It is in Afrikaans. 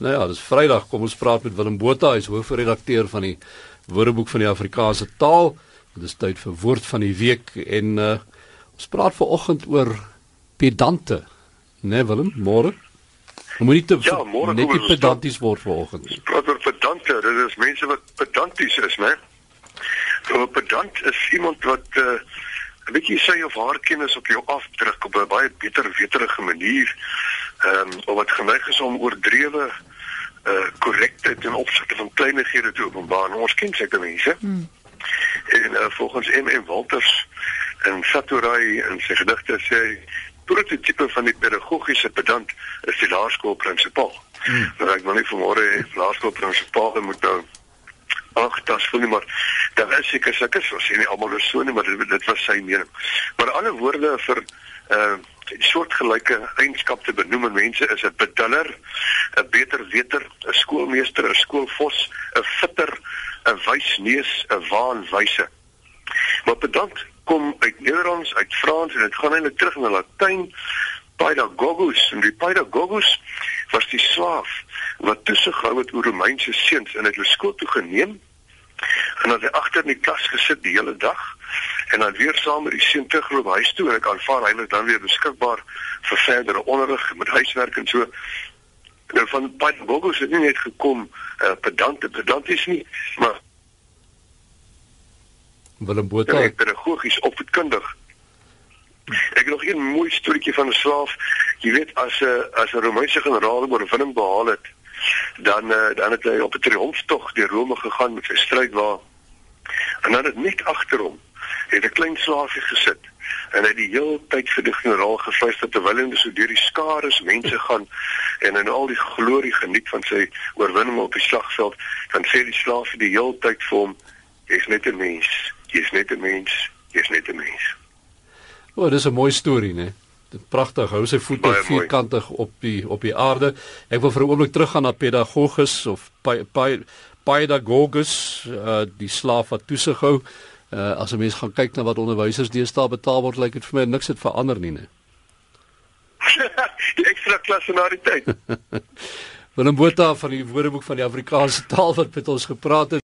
nou ja, dis Vrydag. Kom ons praat met Willem Botha, hy's hoofredakteur van die Woordeboek van die Afrikaanse Taal. Dit is tyd vir woord van die week en uh ons praat vanoggend oor pedante. Né nee, Willem, môre? Moenie te ja, môre net nie pedanties word vanoggend nie. Praat oor pedante, dit is mense wat pedanties is, né? So 'n pedant is iemand wat uh 'n bietjie sy of haar kennis op jou afdruk op 'n baie beter weterige manier ehm um, of wat geneig is om oordrewe uh korrektheid ten opsigte van kleinighede te openbaar. Nou, ons ken sulke mense. Hmm. En uh, volgens M.M. Walters en Saturai en sy gedigte sê prototipe van die pedagogiese pedant is die laerskoolprinsipaal. Hmm. Nou ek wil nie vanmôre laerskoolprinsipaal moet nou ag, dit is voel nie maar daar is seker sulke so sê nie almal is so nie, maar dit, dit was sy mening. Maar alle woorde vir uh soortgelyke eienskap te benoem in mense is 'n beduller, 'n beter weter, 'n skoolmeester, 'n skoolvos, 'n fitter, 'n wysneus, 'n waanwyse. Maar pedant kom uit Nederlands, uit Frans en dit gaan eintlik terug na Latyn. Pedagogos en die pedagogos was die slaaf wat toesig gehou het oor Romeinse seuns en het hulle skool toe geneem en hy agter in die klas gesit die hele dag en dan weer saam met die seun terugloop huis toe en ek aanvaar hy is dan weer beskikbaar vir verdere onderrig met huiswerk en so nou van pedagogos het nie net gekom uh, pedante pedanties nie maar Willem Botha pedagogies opvoedkundig Ek het nog 'n mooi storieetjie van 'n slaaf. Jy weet as 'n as 'n Romeinse generaal oorwinning behaal het, dan uh, dan het hy op 'n triomftog deur Rome gegaan met sy strydwa. En dan het net agter hom het 'n klein slaafie gesit en hy het die hele tyd vir die generaal gefluister terwyl hy so deur die skare se mense gaan en in al die glorie geniet van sy oorwinning op die slagveld, dan sê die slaafie die hele tyd vir hom: "Jy's net 'n mens. Jy's net 'n mens. Jy's net 'n mens." O, oh, dis 'n mooi storie, né? Pragtig. Hou sy voete vierkantig op die op die aarde. Ek wil vir 'n oomblik teruggaan na pedagogus of pedagogus, uh die slaaf wat toesig hou. Uh as 'n mens gaan kyk na wat onderwysers deesdae betaal word, lyk dit vir my niks het verander nie, né? die ekstra klas na die tyd. Willem Botha van die Woordeboek van die Afrikaanse taal wat met ons gepraat het.